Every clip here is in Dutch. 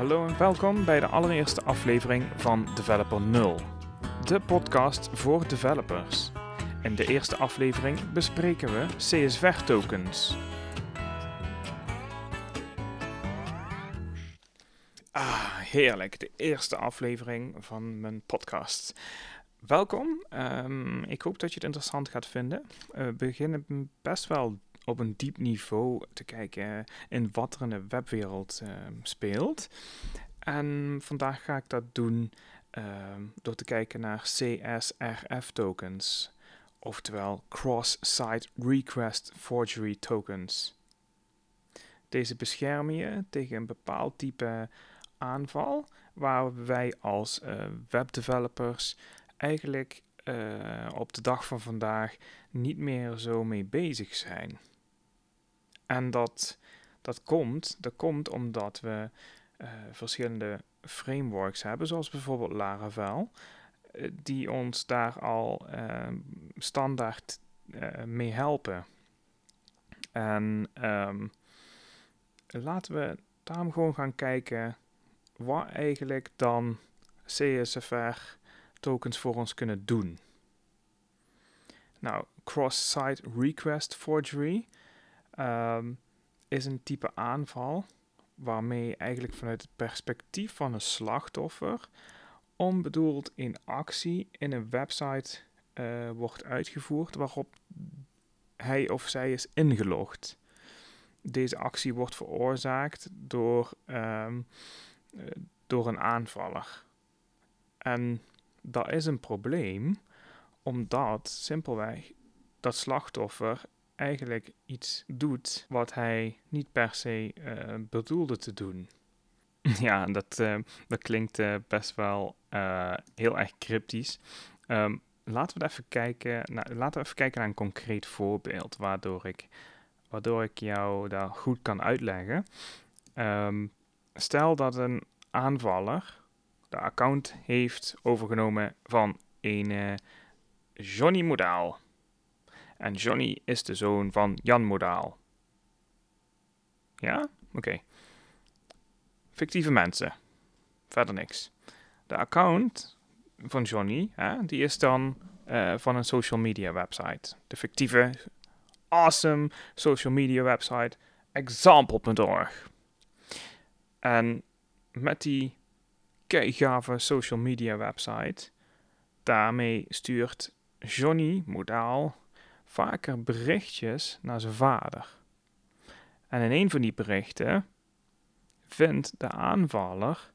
Hallo en welkom bij de allereerste aflevering van Developer 0, de podcast voor developers. In de eerste aflevering bespreken we CSV-tokens. Ah, heerlijk, de eerste aflevering van mijn podcast. Welkom, Ehm, ik hoop dat je het interessant gaat vinden. We beginnen best wel op een diep niveau te kijken in wat er in de webwereld ehm, speelt. En vandaag ga ik dat doen ehm, door te kijken naar CSRF tokens, oftewel Cross-Site Request Forgery tokens. Deze beschermen je tegen een bepaald type aanval waar wij als uh, webdevelopers eigenlijk uh, op de dag van vandaag niet meer zo mee bezig zijn. En dat, dat, komt, dat komt omdat we uh, verschillende frameworks hebben, zoals bijvoorbeeld Laravel, uh, die ons daar al uh, standaard mee helpen. En um, laten we daarom gewoon gaan kijken wat eigenlijk dan CSFR tokens voor ons kunnen doen. Nou, cross-site request forgery um, is een type aanval waarmee eigenlijk vanuit het perspectief van een slachtoffer onbedoeld in actie in een website uh, wordt uitgevoerd waarop hij of zij is ingelogd. Deze actie wordt veroorzaakt door, um, uh, door een aanvaller. En dat is een probleem, omdat simpelweg dat slachtoffer eigenlijk iets doet wat hij niet per se uh, bedoelde te doen. ja, dat, uh, dat klinkt uh, best wel heel erg cryptisch. Um, laten we even kijken, naar, laten we even kijken naar een concreet voorbeeld waardoor ik, waardoor ik jou daar goed kan uitleggen. Um, stel dat een aanvaller de account heeft overgenomen van een Johnny Modaal. En Johnny is de zoon van Jan Modaal. Ja? Oké. Fictieve mensen. Verder niks. De account van Johnny, hè, die is dan uh, van een social media website. De fictieve, awesome social media website example.org. En met die keigave social media website, daarmee stuurt Johnny Modaal vaker berichtjes naar zijn vader. En in een van die berichten vindt de aanvaller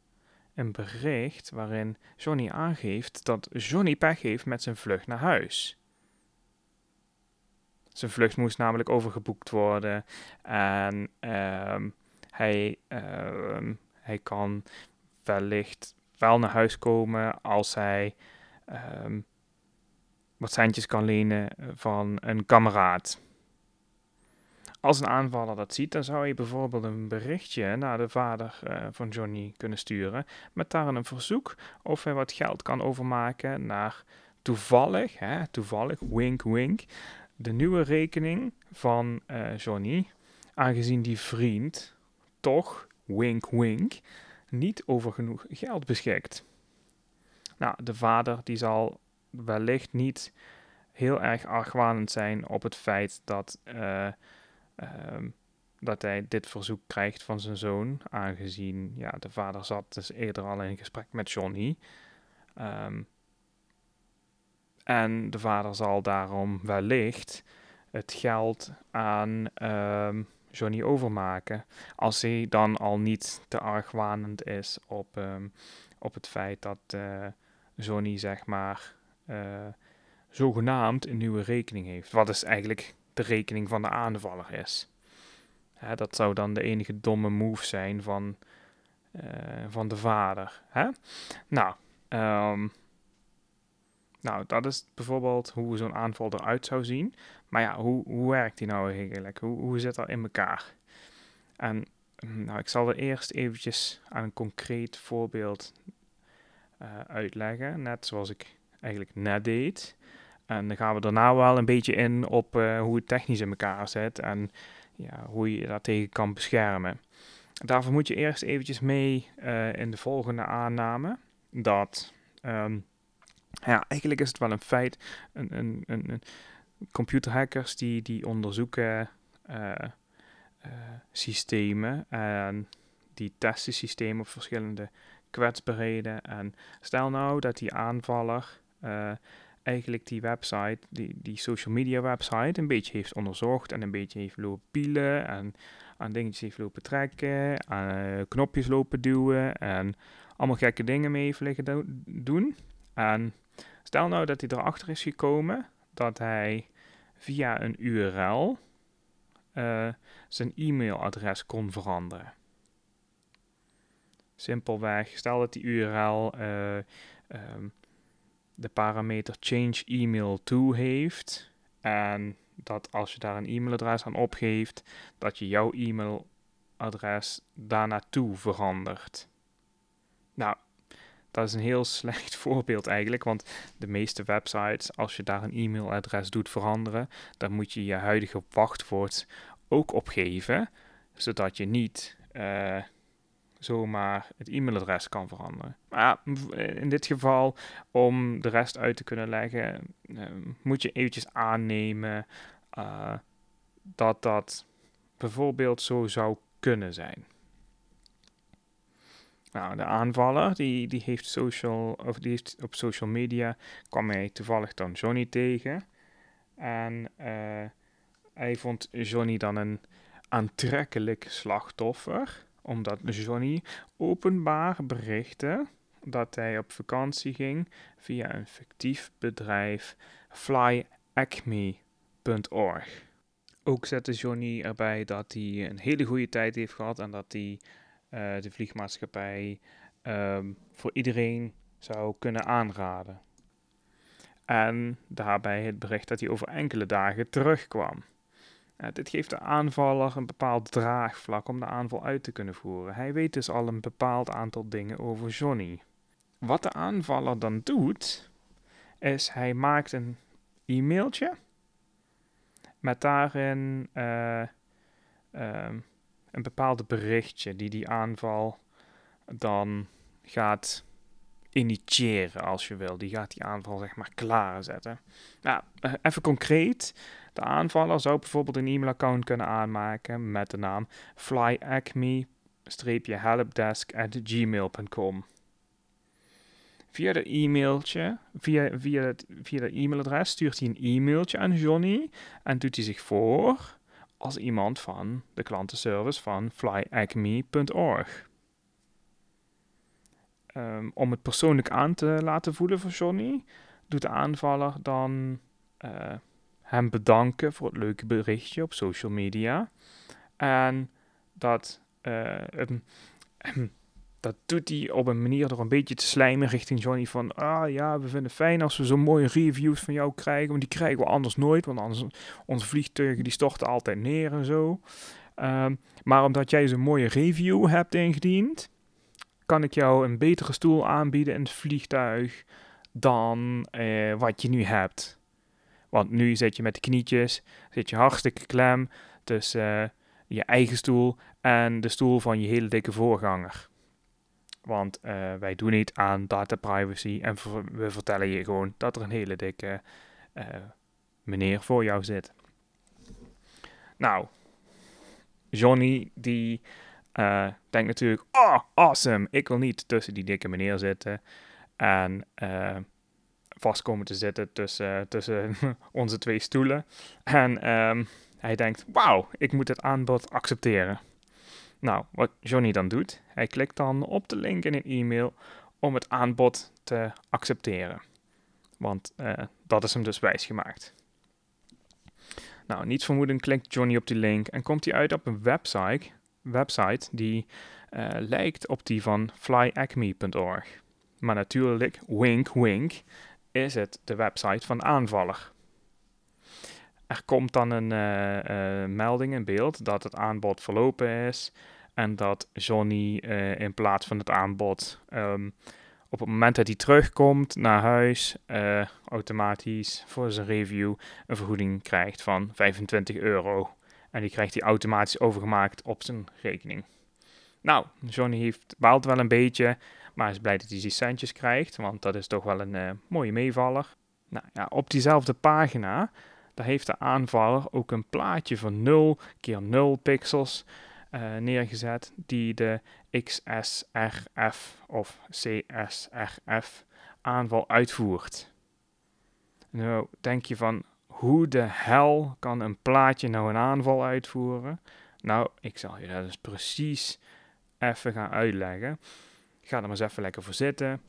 een bericht waarin Johnny aangeeft dat Johnny pech heeft met zijn vlucht naar huis. Zijn vlucht moest namelijk overgeboekt worden en um, hij, um, hij kan wellicht wel naar huis komen als hij um, wat centjes kan lenen van een kameraad. Als een aanvaller dat ziet, dan zou je bijvoorbeeld een berichtje naar de vader uh, van Johnny kunnen sturen. Met daarin een verzoek of hij wat geld kan overmaken naar toevallig, hè, toevallig, wink wink, de nieuwe rekening van uh, Johnny. Aangezien die vriend toch, wink wink, niet over genoeg geld beschikt. Nou, de vader die zal wellicht niet heel erg argwanend zijn op het feit dat, uh, uh, dat hij dit verzoek krijgt van zijn zoon, aangezien ja, de vader zat dus eerder al in gesprek met Johnny. Um, en de vader zal daarom wellicht het geld aan um, Johnny overmaken, als hij dan al niet te argwanend is op, op het feit dat uh, Johnny zeg maar uh, zogenaamd een nieuwe rekening heeft. Wat dus eigenlijk de rekening van de aanvaller is. Hè, dat zou dan de enige domme move zijn van, uh, van de vader. Hè? Nou, um, nou, dat is bijvoorbeeld hoe zo'n aanval eruit zou zien. Maar ja, hoe, hoe werkt die nou eigenlijk? Hoe, hoe zit dat in elkaar? En nou, ik zal er eerst eventjes aan een concreet voorbeeld uh, uitleggen. Net zoals ik eigenlijk net deed. En dan gaan we daarna wel een beetje in op uh, hoe het technisch in elkaar zit en ja, hoe je dat tegen kan beschermen. daarvoor moet je eerst eventjes mee eh, in de volgende aanname. Dat, ehm, ja, eigenlijk is het wel een feit. Een, een, een, computerhackers die, die onderzoeken uh, systemen en die testen systemen op verschillende kwetsbaarheden. En stel nou dat die aanvaller eigenlijk die website, die, die social media website, een beetje heeft onderzocht en een beetje heeft lopen pielen en aan dingetjes heeft lopen trekken, aan knopjes lopen duwen en allemaal gekke dingen mee heeft liggen doen. En stel nou dat hij erachter is gekomen dat hij via een URL uh, zijn e-mailadres kon veranderen. Simpelweg, stel dat die URL um, de parameter change email to heeft. En dat als je daar een e-mailadres aan opgeeft, dat je jouw e-mailadres daar naartoe verandert. Nou, dat is een heel slecht voorbeeld eigenlijk, want de meeste websites, als je daar een e-mailadres doet veranderen, dan moet je je huidige wachtwoord ook opgeven, zodat je niet uh, zomaar het e-mailadres kan veranderen. Maar in dit geval, om de rest uit te kunnen leggen, uh, moet je eventjes aannemen uh, dat dat bijvoorbeeld zo zou kunnen zijn. Nou, de aanvaller die, die heeft social, of die heeft op social media kwam hij toevallig dan Johnny tegen. En uh, hij vond Johnny dan een aantrekkelijk slachtoffer omdat Johnny openbaar berichtte dat hij op vakantie ging via een fictief bedrijf flyacme.org. Ook zette Johnny erbij dat hij een hele goede tijd heeft gehad en dat hij uh, de vliegmaatschappij um, voor iedereen zou kunnen aanraden. En daarbij het bericht dat hij over enkele dagen terugkwam. Dit geeft de aanvaller een bepaald draagvlak om de aanval uit te kunnen voeren. Hij weet dus al een bepaald aantal dingen over Johnny. Wat de aanvaller dan doet, is hij maakt een e-mailtje met daarin uh, uh, een bepaald berichtje die die aanval dan gaat initiëren, als je wil. Die gaat die aanval zeg maar klaarzetten. Nou, uh, even concreet. De aanvaller zou bijvoorbeeld een e-mailaccount kunnen aanmaken met de naam flyacme-helpdesk@gmail.com. Via de e-mailtje, via, via, het, via de e-mailadres stuurt hij een e-mailtje aan Johnny en doet hij zich voor als iemand van de klantenservice van flyacme.org. Um, om het persoonlijk aan te laten voelen voor Johnny, doet de aanvaller dan uh, hem bedanken voor het leuke berichtje op social media. En dat, uh, um, dat doet hij op een manier door een beetje te slijmen richting Johnny van... Ah ja, we vinden het fijn als we zo'n mooie reviews van jou krijgen. Want die krijgen we anders nooit, want anders onze vliegtuigen die storten altijd neer en zo. Um, maar omdat jij zo'n mooie review hebt ingediend, kan ik jou een betere stoel aanbieden in het vliegtuig dan uh, wat je nu hebt. Want nu zit je met de knietjes, zit je hartstikke klem tussen uh, je eigen stoel en de stoel van je hele dikke voorganger. Want uh, wij doen niet aan data privacy en we vertellen je gewoon dat er een hele dikke uh, meneer voor jou zit. Nou, Johnny die denkt natuurlijk, oh awesome, ik wil niet tussen die dikke meneer zitten. En vast komen te zitten tussen, tussen onze twee stoelen. En um, hij denkt, wauw, ik moet het aanbod accepteren. Nou, wat Johnny dan doet, hij klikt dan op de link in een e-mail om het aanbod te accepteren. Want uh, dat is hem dus wijsgemaakt. Nou, niets vermoeden klikt Johnny op die link en komt hij uit op een website, website die uh, lijkt op die van flyacme.org. Maar natuurlijk, wink wink, is het de website van aanvaller. Er komt dan een uh, uh, melding in beeld dat het aanbod verlopen is en dat Johnny uh, in plaats van het aanbod um, op het moment dat hij terugkomt naar huis automatisch voor zijn review een vergoeding krijgt van 25 euro. En die krijgt hij automatisch overgemaakt op zijn rekening. Nou, Johnny heeft, baalt wel een beetje, maar is blij dat hij die centjes krijgt, want dat is toch wel een uh, mooie meevaller. Nou ja, op diezelfde pagina, daar heeft de aanvaller ook een plaatje van 0 keer 0 pixels uh, neergezet, die de XSRF of CSRF aanval uitvoert. Nou, denk je van, hoe de hel kan een plaatje nou een aanval uitvoeren? Nou, ik zal je dat eens precies even gaan uitleggen. Ga er maar eens even lekker voor zitten.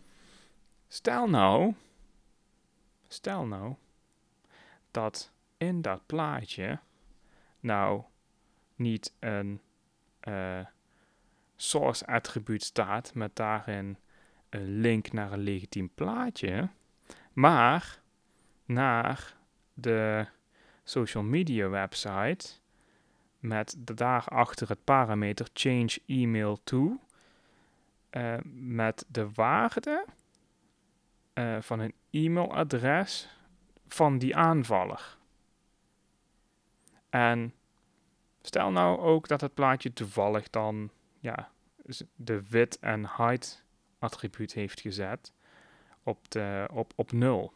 Stel nou, stel nou dat in dat plaatje nou niet een uh, source attribuut staat met daarin een link naar een legitiem plaatje, maar naar de social media website met daarachter het parameter change email to uh, met de waarde uh, van een e-mailadres van die aanvaller. En stel nou ook dat het plaatje toevallig dan ja, de width en height attribuut heeft gezet op, de, op, op 0.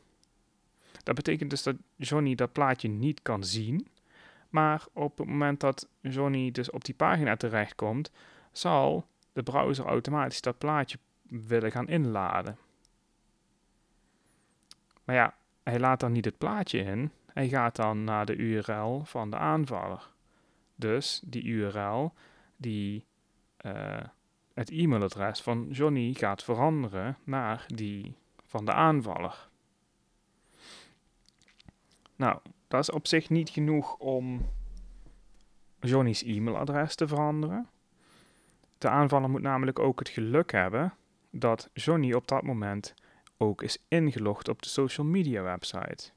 Dat betekent dus dat Johnny dat plaatje niet kan zien. Maar op het moment dat Johnny dus op die pagina terechtkomt, zal de browser automatisch dat plaatje willen gaan inladen. Maar ja, hij laat dan niet het plaatje in. Hij gaat dan naar de URL van de aanvaller. Dus die URL, die uh, het e-mailadres van Johnny gaat veranderen naar die van de aanvaller. Nou, dat is op zich niet genoeg om Johnny's e-mailadres te veranderen. De aanvaller moet namelijk ook het geluk hebben dat Johnny op dat moment ook is ingelogd op de social media website.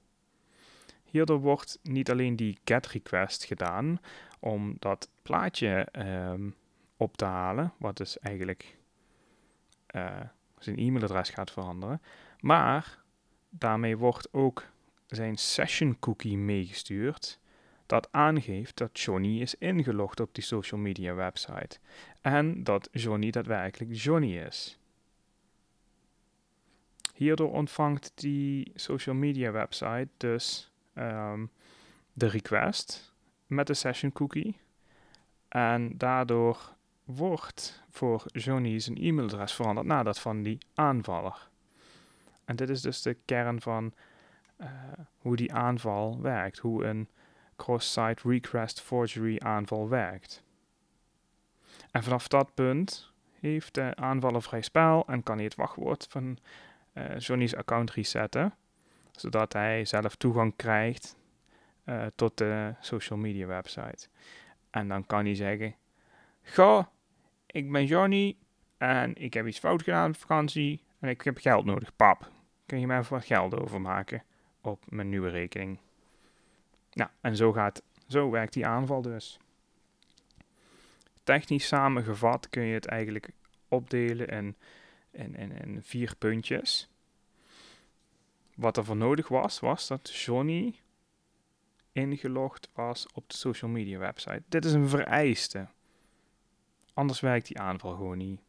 Hierdoor wordt niet alleen die get request gedaan om dat plaatje um, op te halen, wat dus eigenlijk uh, zijn e-mailadres gaat veranderen, maar daarmee wordt ook zijn session cookie meegestuurd dat aangeeft dat Johnny is ingelogd op die social media website en dat Johnny daadwerkelijk Johnny is. Hierdoor ontvangt die social media website dus um, de request met de session cookie en daardoor wordt voor Johnny zijn e-mailadres veranderd naar dat van die aanvaller. En dit is dus de kern van uh, hoe die aanval werkt, hoe een cross-site request forgery aanval werkt. En vanaf dat punt heeft de aanvaller vrij spel en kan hij het wachtwoord van uh, Johnny's account resetten, zodat hij zelf toegang krijgt uh, tot de social media website. En dan kan hij zeggen: Ga, ik ben Johnny en ik heb iets fout gedaan op vakantie en ik heb geld nodig. Pap, kun je mij even wat geld overmaken op mijn nieuwe rekening? Nou, en zo, gaat, zo werkt die aanval dus. Technisch samengevat kun je het eigenlijk opdelen in, vier puntjes. Wat er voor nodig was, was dat Johnny ingelogd was op de social media website. Dit is een vereiste. Anders werkt die aanval gewoon niet.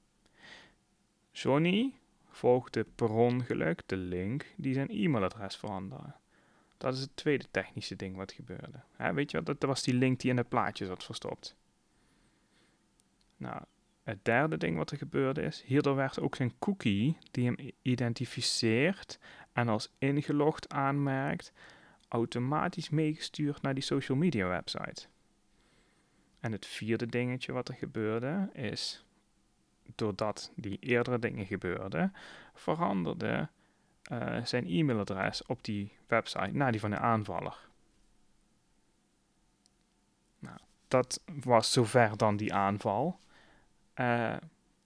Johnny volgde per ongeluk de link die zijn e-mailadres veranderde. Dat is het tweede technische ding wat gebeurde. weet je wat, dat was die link die in het plaatje zat verstopt. Nou, het derde ding wat er gebeurde is, hierdoor werd ook zijn cookie die hem identificeert en als ingelogd aanmerkt, automatisch meegestuurd naar die social media website. En het vierde dingetje wat er gebeurde is, doordat die eerdere dingen gebeurden, veranderde uh, zijn e-mailadres op die website naar die van de aanvaller. Nou, dat was zover dan die aanval. Uh,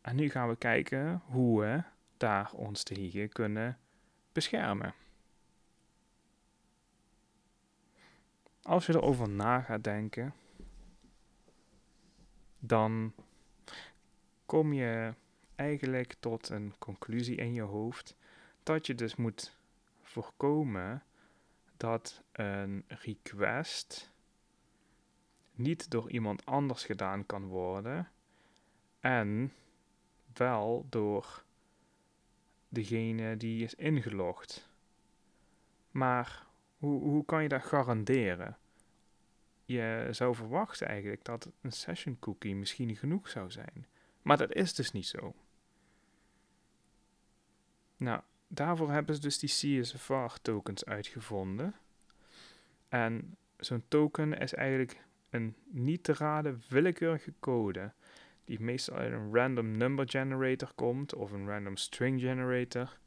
en nu gaan we kijken hoe we daar ons tegen kunnen beschermen. Als je erover na gaat denken, dan kom je eigenlijk tot een conclusie in je hoofd dat je dus moet voorkomen dat een request niet door iemand anders gedaan kan worden en wel door degene die is ingelogd. Maar hoe, hoe kan je dat garanderen? Je zou verwachten eigenlijk dat een session cookie misschien genoeg zou zijn. Maar dat is dus niet zo. Nou, daarvoor hebben ze dus die CSVR tokens uitgevonden. En zo'n token is eigenlijk een niet te raden willekeurige code die meestal uit een random number generator komt of een random string generator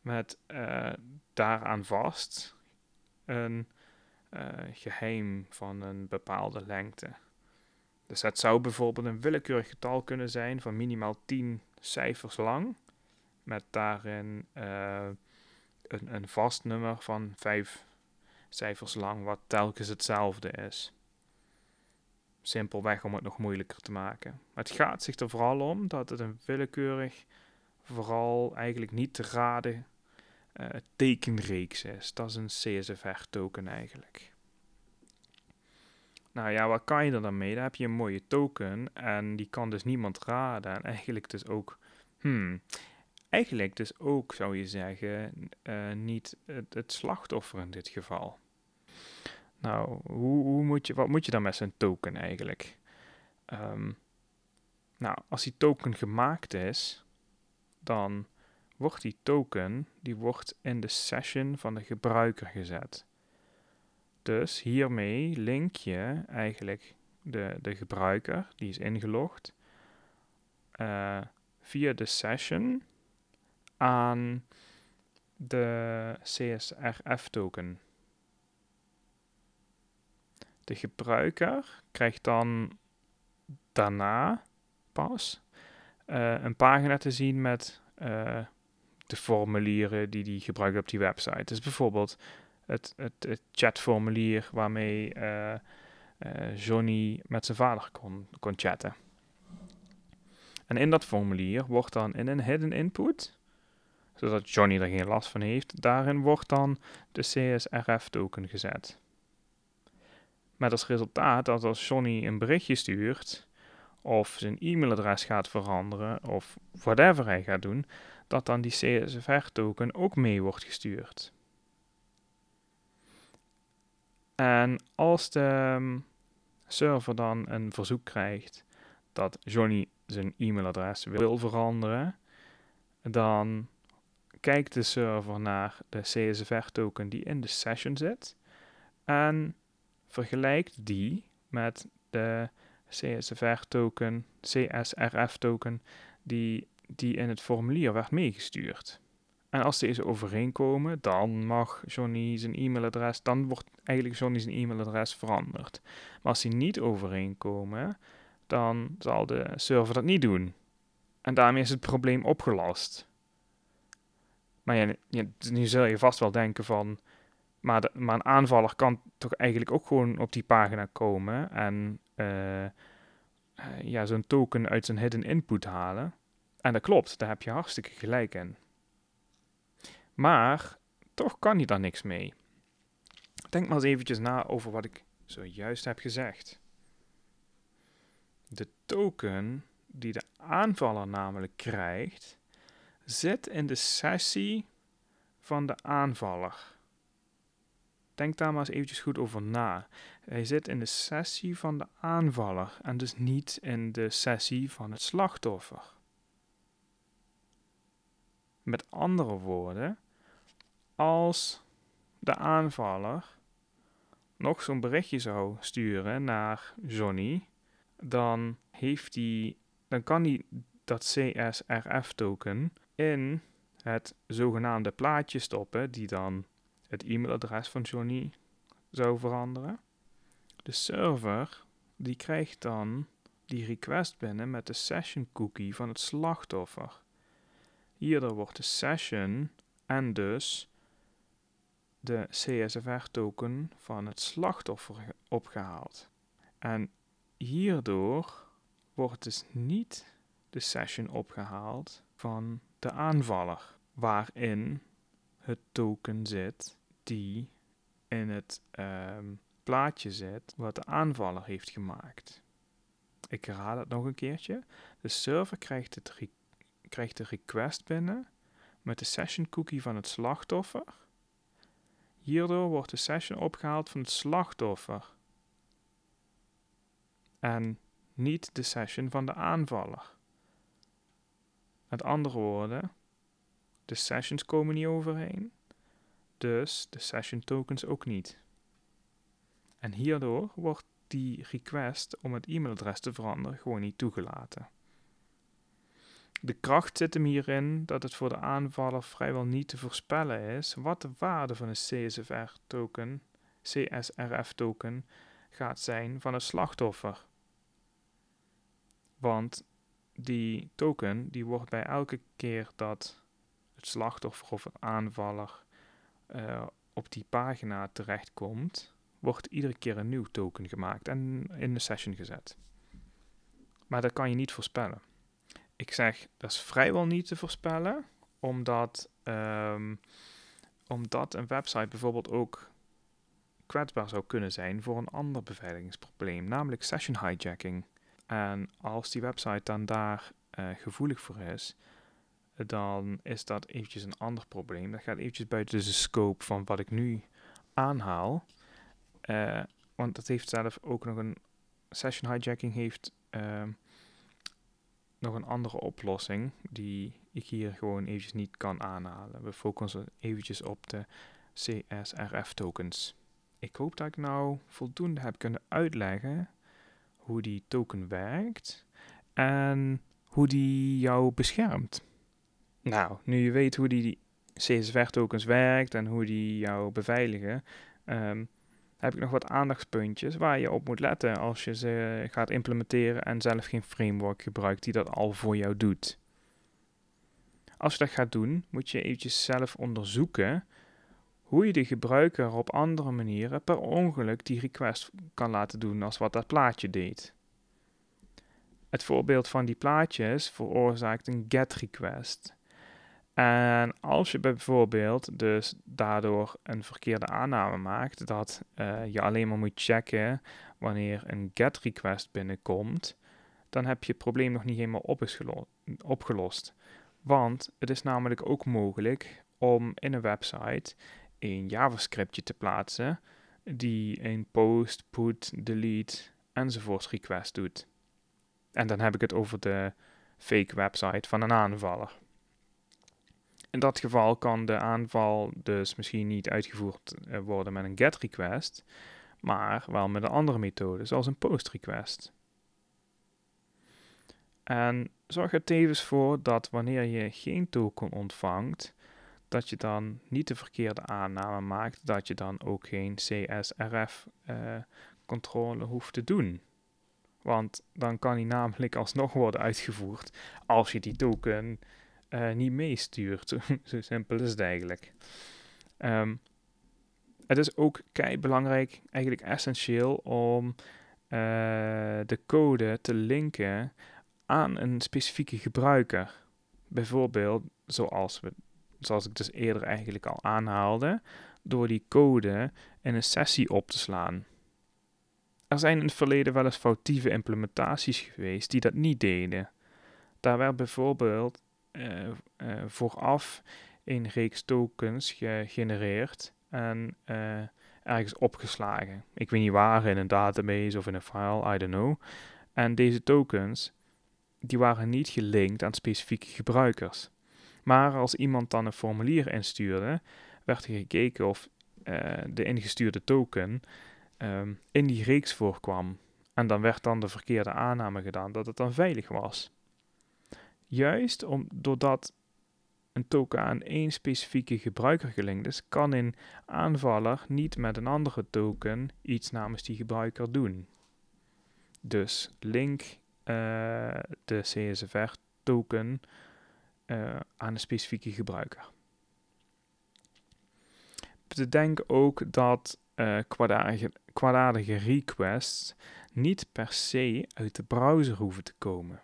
met uh, daaraan vast een uh, geheim van een bepaalde lengte. Dus het zou bijvoorbeeld een willekeurig getal kunnen zijn van minimaal 10 cijfers lang, met daarin uh, een, een vast nummer van 5 cijfers lang, wat telkens hetzelfde is. Simpelweg om het nog moeilijker te maken. Het gaat zich er vooral om dat het een willekeurig, vooral eigenlijk niet te raden uh, tekenreeks is. Dat is een CSFR-token eigenlijk. Nou ja, wat kan je er dan mee? Dan heb je een mooie token en die kan dus niemand raden. En eigenlijk dus ook, hmm, eigenlijk dus ook zou je zeggen, uh, niet het, het, slachtoffer in dit geval. Nou, hoe, hoe, moet je, wat moet je dan met zo'n token eigenlijk? Um, nou, als die token gemaakt is, dan wordt die token die wordt in de session van de gebruiker gezet. Dus hiermee link je eigenlijk de, de gebruiker, die is ingelogd, uh, via de session aan de CSRF-token. De gebruiker krijgt dan daarna pas uh, een pagina te zien met uh, de formulieren die hij gebruikt op die website. Dus bijvoorbeeld het, het, chatformulier waarmee uh, Johnny met zijn vader kon, kon chatten. En in dat formulier wordt dan in een hidden input, zodat Johnny er geen last van heeft, daarin wordt dan de CSRF-token gezet. Met als resultaat dat als Johnny een berichtje stuurt, of zijn e-mailadres gaat veranderen, of whatever hij gaat doen, dat dan die CSFR-token ook mee wordt gestuurd. En als de um, server dan een verzoek krijgt dat Johnny zijn e-mailadres wil veranderen, dan kijkt de server naar de CSFR-token die in de session zit en vergelijkt die met de CSFR-token, CSRF-token die die in het formulier werd meegestuurd. En als deze overeenkomen, dan mag Johnny zijn e-mailadres, dan wordt eigenlijk Johnny zijn e-mailadres veranderd. Maar als die niet overeenkomen, dan zal de server dat niet doen. En daarmee is het probleem opgelost. Maar ja, nu zul je vast wel denken van, maar, een aanvaller kan toch eigenlijk ook gewoon op die pagina komen en uh, uh, ja, zo'n token uit zijn hidden input halen. En dat klopt, daar heb je hartstikke gelijk in. Maar toch kan hij daar niks mee. Denk maar eens eventjes na over wat ik zojuist heb gezegd. De token die de aanvaller namelijk krijgt, zit in de sessie van de aanvaller. Denk daar maar eens eventjes goed over na. Hij zit in de sessie van de aanvaller en dus niet in de sessie van het slachtoffer. Met andere woorden, als de aanvaller nog zo'n berichtje zou sturen naar Johnny, dan, heeft hij, dan kan hij dat CSRF-token in het zogenaamde plaatje stoppen, die dan het e-mailadres van Johnny zou veranderen. De server die krijgt dan die request binnen met de session cookie van het slachtoffer. Hierdoor wordt de session en dus de CSFR-token van het slachtoffer opgehaald. En hierdoor wordt dus niet de session opgehaald van de aanvaller, waarin het token zit die in het um, plaatje zit wat de aanvaller heeft gemaakt. Ik herhaal het nog een keertje. De server krijgt, krijgt de request binnen met de session cookie van het slachtoffer. Hierdoor wordt de session opgehaald van het slachtoffer en niet de session van de aanvaller. Met andere woorden, de sessions komen niet overeen, dus de session tokens ook niet. En hierdoor wordt die request om het e-mailadres te veranderen gewoon niet toegelaten. De kracht zit hem hierin dat het voor de aanvaller vrijwel niet te voorspellen is wat de waarde van een CSFR-token, CSRF-token gaat zijn van het slachtoffer. Want die token die wordt bij elke keer dat slachtoffer of aanvaller uh, op die pagina terechtkomt, wordt iedere keer een nieuw token gemaakt en in de session gezet. Maar dat kan je niet voorspellen. Ik zeg, dat is vrijwel niet te voorspellen, omdat, um, omdat een website bijvoorbeeld ook kwetsbaar zou kunnen zijn voor een ander beveiligingsprobleem, namelijk session hijacking. En als die website dan daar uh, gevoelig voor is, dan is dat eventjes een ander probleem. Dat gaat eventjes buiten de scope van wat ik nu aanhaal. Uh, want dat heeft zelf ook nog een session hijacking heeft uh, nog een andere oplossing die ik hier gewoon eventjes niet kan aanhalen. We focussen eventjes op de CSRF tokens. Ik hoop dat ik nou voldoende heb kunnen uitleggen hoe die token werkt en hoe die jou beschermt. Nou, nu je weet hoe die CSR-tokens werkt en hoe die jou beveiligen, um, heb ik nog wat aandachtspuntjes waar je op moet letten als je ze gaat implementeren en zelf geen framework gebruikt die dat al voor jou doet. Als je dat gaat doen, moet je eventjes zelf onderzoeken hoe je de gebruiker op andere manieren per ongeluk die request kan laten doen als wat dat plaatje deed. Het voorbeeld van die plaatjes veroorzaakt een GET request. En als je bijvoorbeeld dus daardoor een verkeerde aanname maakt dat uh, je alleen maar moet checken wanneer een GET request binnenkomt, dan heb je het probleem nog niet helemaal opgelost. Want het is namelijk ook mogelijk om in een website een JavaScriptje te plaatsen die een post, put, delete enzovoort request doet. En dan heb ik het over de fake website van een aanvaller. In dat geval kan de aanval dus misschien niet uitgevoerd eh, worden met een GET request, maar wel met een andere methode, zoals een POST request. En zorg er tevens voor dat wanneer je geen token ontvangt, dat je dan niet de verkeerde aanname maakt, dat je dan ook geen CSRF-controle eh, hoeft te doen. Want dan kan die namelijk alsnog worden uitgevoerd als je die token uh, niet meestuurt. Zo simpel is het eigenlijk. Um, het is ook kei belangrijk, eigenlijk essentieel, om uh, de code te linken aan een specifieke gebruiker. Bijvoorbeeld, zoals, we, zoals ik dus eerder eigenlijk al aanhaalde, door die code in een sessie op te slaan. Er zijn in het verleden wel eens foutieve implementaties geweest die dat niet deden. Daar werd bijvoorbeeld vooraf een reeks tokens gegenereerd en uh, ergens opgeslagen. Ik weet niet waar, in een database of in een file, I don't know. En deze tokens, die waren niet gelinkt aan specifieke gebruikers. Maar als iemand dan een formulier instuurde, werd er gekeken of de ingestuurde token um, in die reeks voorkwam. En dan werd dan de verkeerde aanname gedaan dat het dan veilig was. Juist om, doordat een token aan één specifieke gebruiker gelinkt is, kan een aanvaller niet met een andere token iets namens die gebruiker doen. Dus link uh, de CSFR-token eh, aan een specifieke gebruiker. Bedenk ook dat uh, kwaadaardige requests niet per se uit de browser hoeven te komen.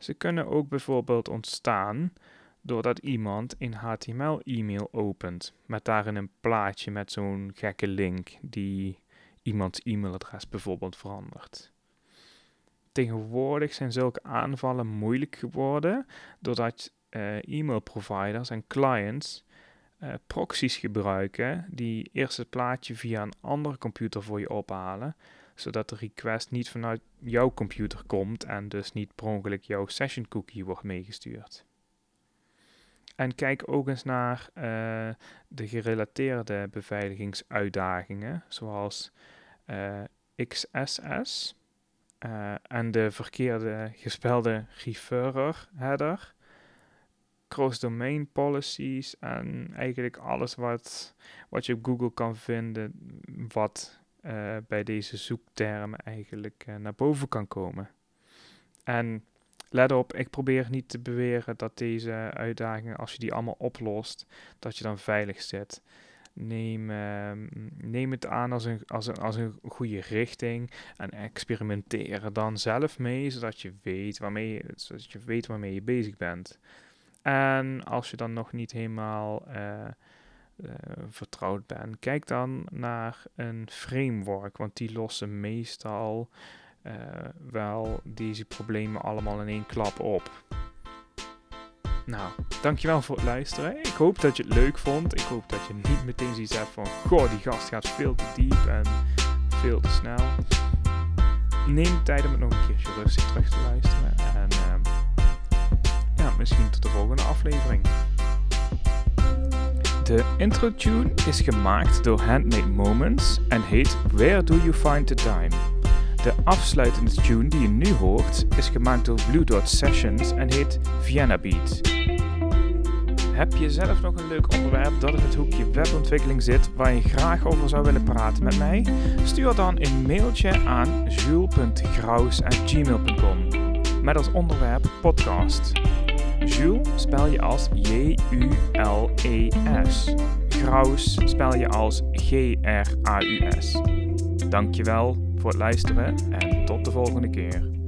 Ze kunnen ook bijvoorbeeld ontstaan doordat iemand een HTML-e-mail opent met daarin een plaatje met zo'n gekke link die iemands e-mailadres bijvoorbeeld verandert. Tegenwoordig zijn zulke aanvallen moeilijk geworden doordat uh, e-mail providers en clients uh, proxies gebruiken die eerst het plaatje via een andere computer voor je ophalen, zodat de request niet vanuit jouw computer komt en dus niet per ongeluk jouw session cookie wordt meegestuurd. En kijk ook eens naar uh, de gerelateerde beveiligingsuitdagingen, zoals uh, XSS uh, en de verkeerde gespelde referrer header cross-domain policies en eigenlijk alles wat, wat je op Google kan vinden, wat uh, bij deze zoektermen eigenlijk uh, naar boven kan komen. En let op, ik probeer niet te beweren dat deze uitdagingen, als je die allemaal oplost, dat je dan veilig zit. Neem, uh, neem het aan als een, als, een, als een goede richting en experimenteer dan zelf mee, zodat je weet waarmee, zodat je, weet waarmee je bezig bent. En als je dan nog niet helemaal uh, uh, vertrouwd bent, kijk dan naar een framework, want die lossen meestal uh, wel deze problemen allemaal in één klap op. Nou, dankjewel voor het luisteren. Ik hoop dat je het leuk vond. Ik hoop dat je niet meteen zoiets hebt van... Goh, die gast gaat veel te diep en veel te snel. Neem tijd om het nog een keertje rustig terug te luisteren. En misschien tot de volgende aflevering. De intro tune is gemaakt door Handmade Moments en heet Where Do You Find the Time? De afsluitende tune die je nu hoort is gemaakt door Blue Dot Sessions en heet Vienna Beat. Heb je zelf nog een leuk onderwerp dat in het hoekje webontwikkeling zit waar je graag over zou willen praten met mij? Stuur dan een mailtje aan jules.graus.gmail.com met als onderwerp podcast. Jules spel je als J-U-L-E-S. Graus spel je als G-R-A-U-S. Dankjewel voor het luisteren en tot de volgende keer.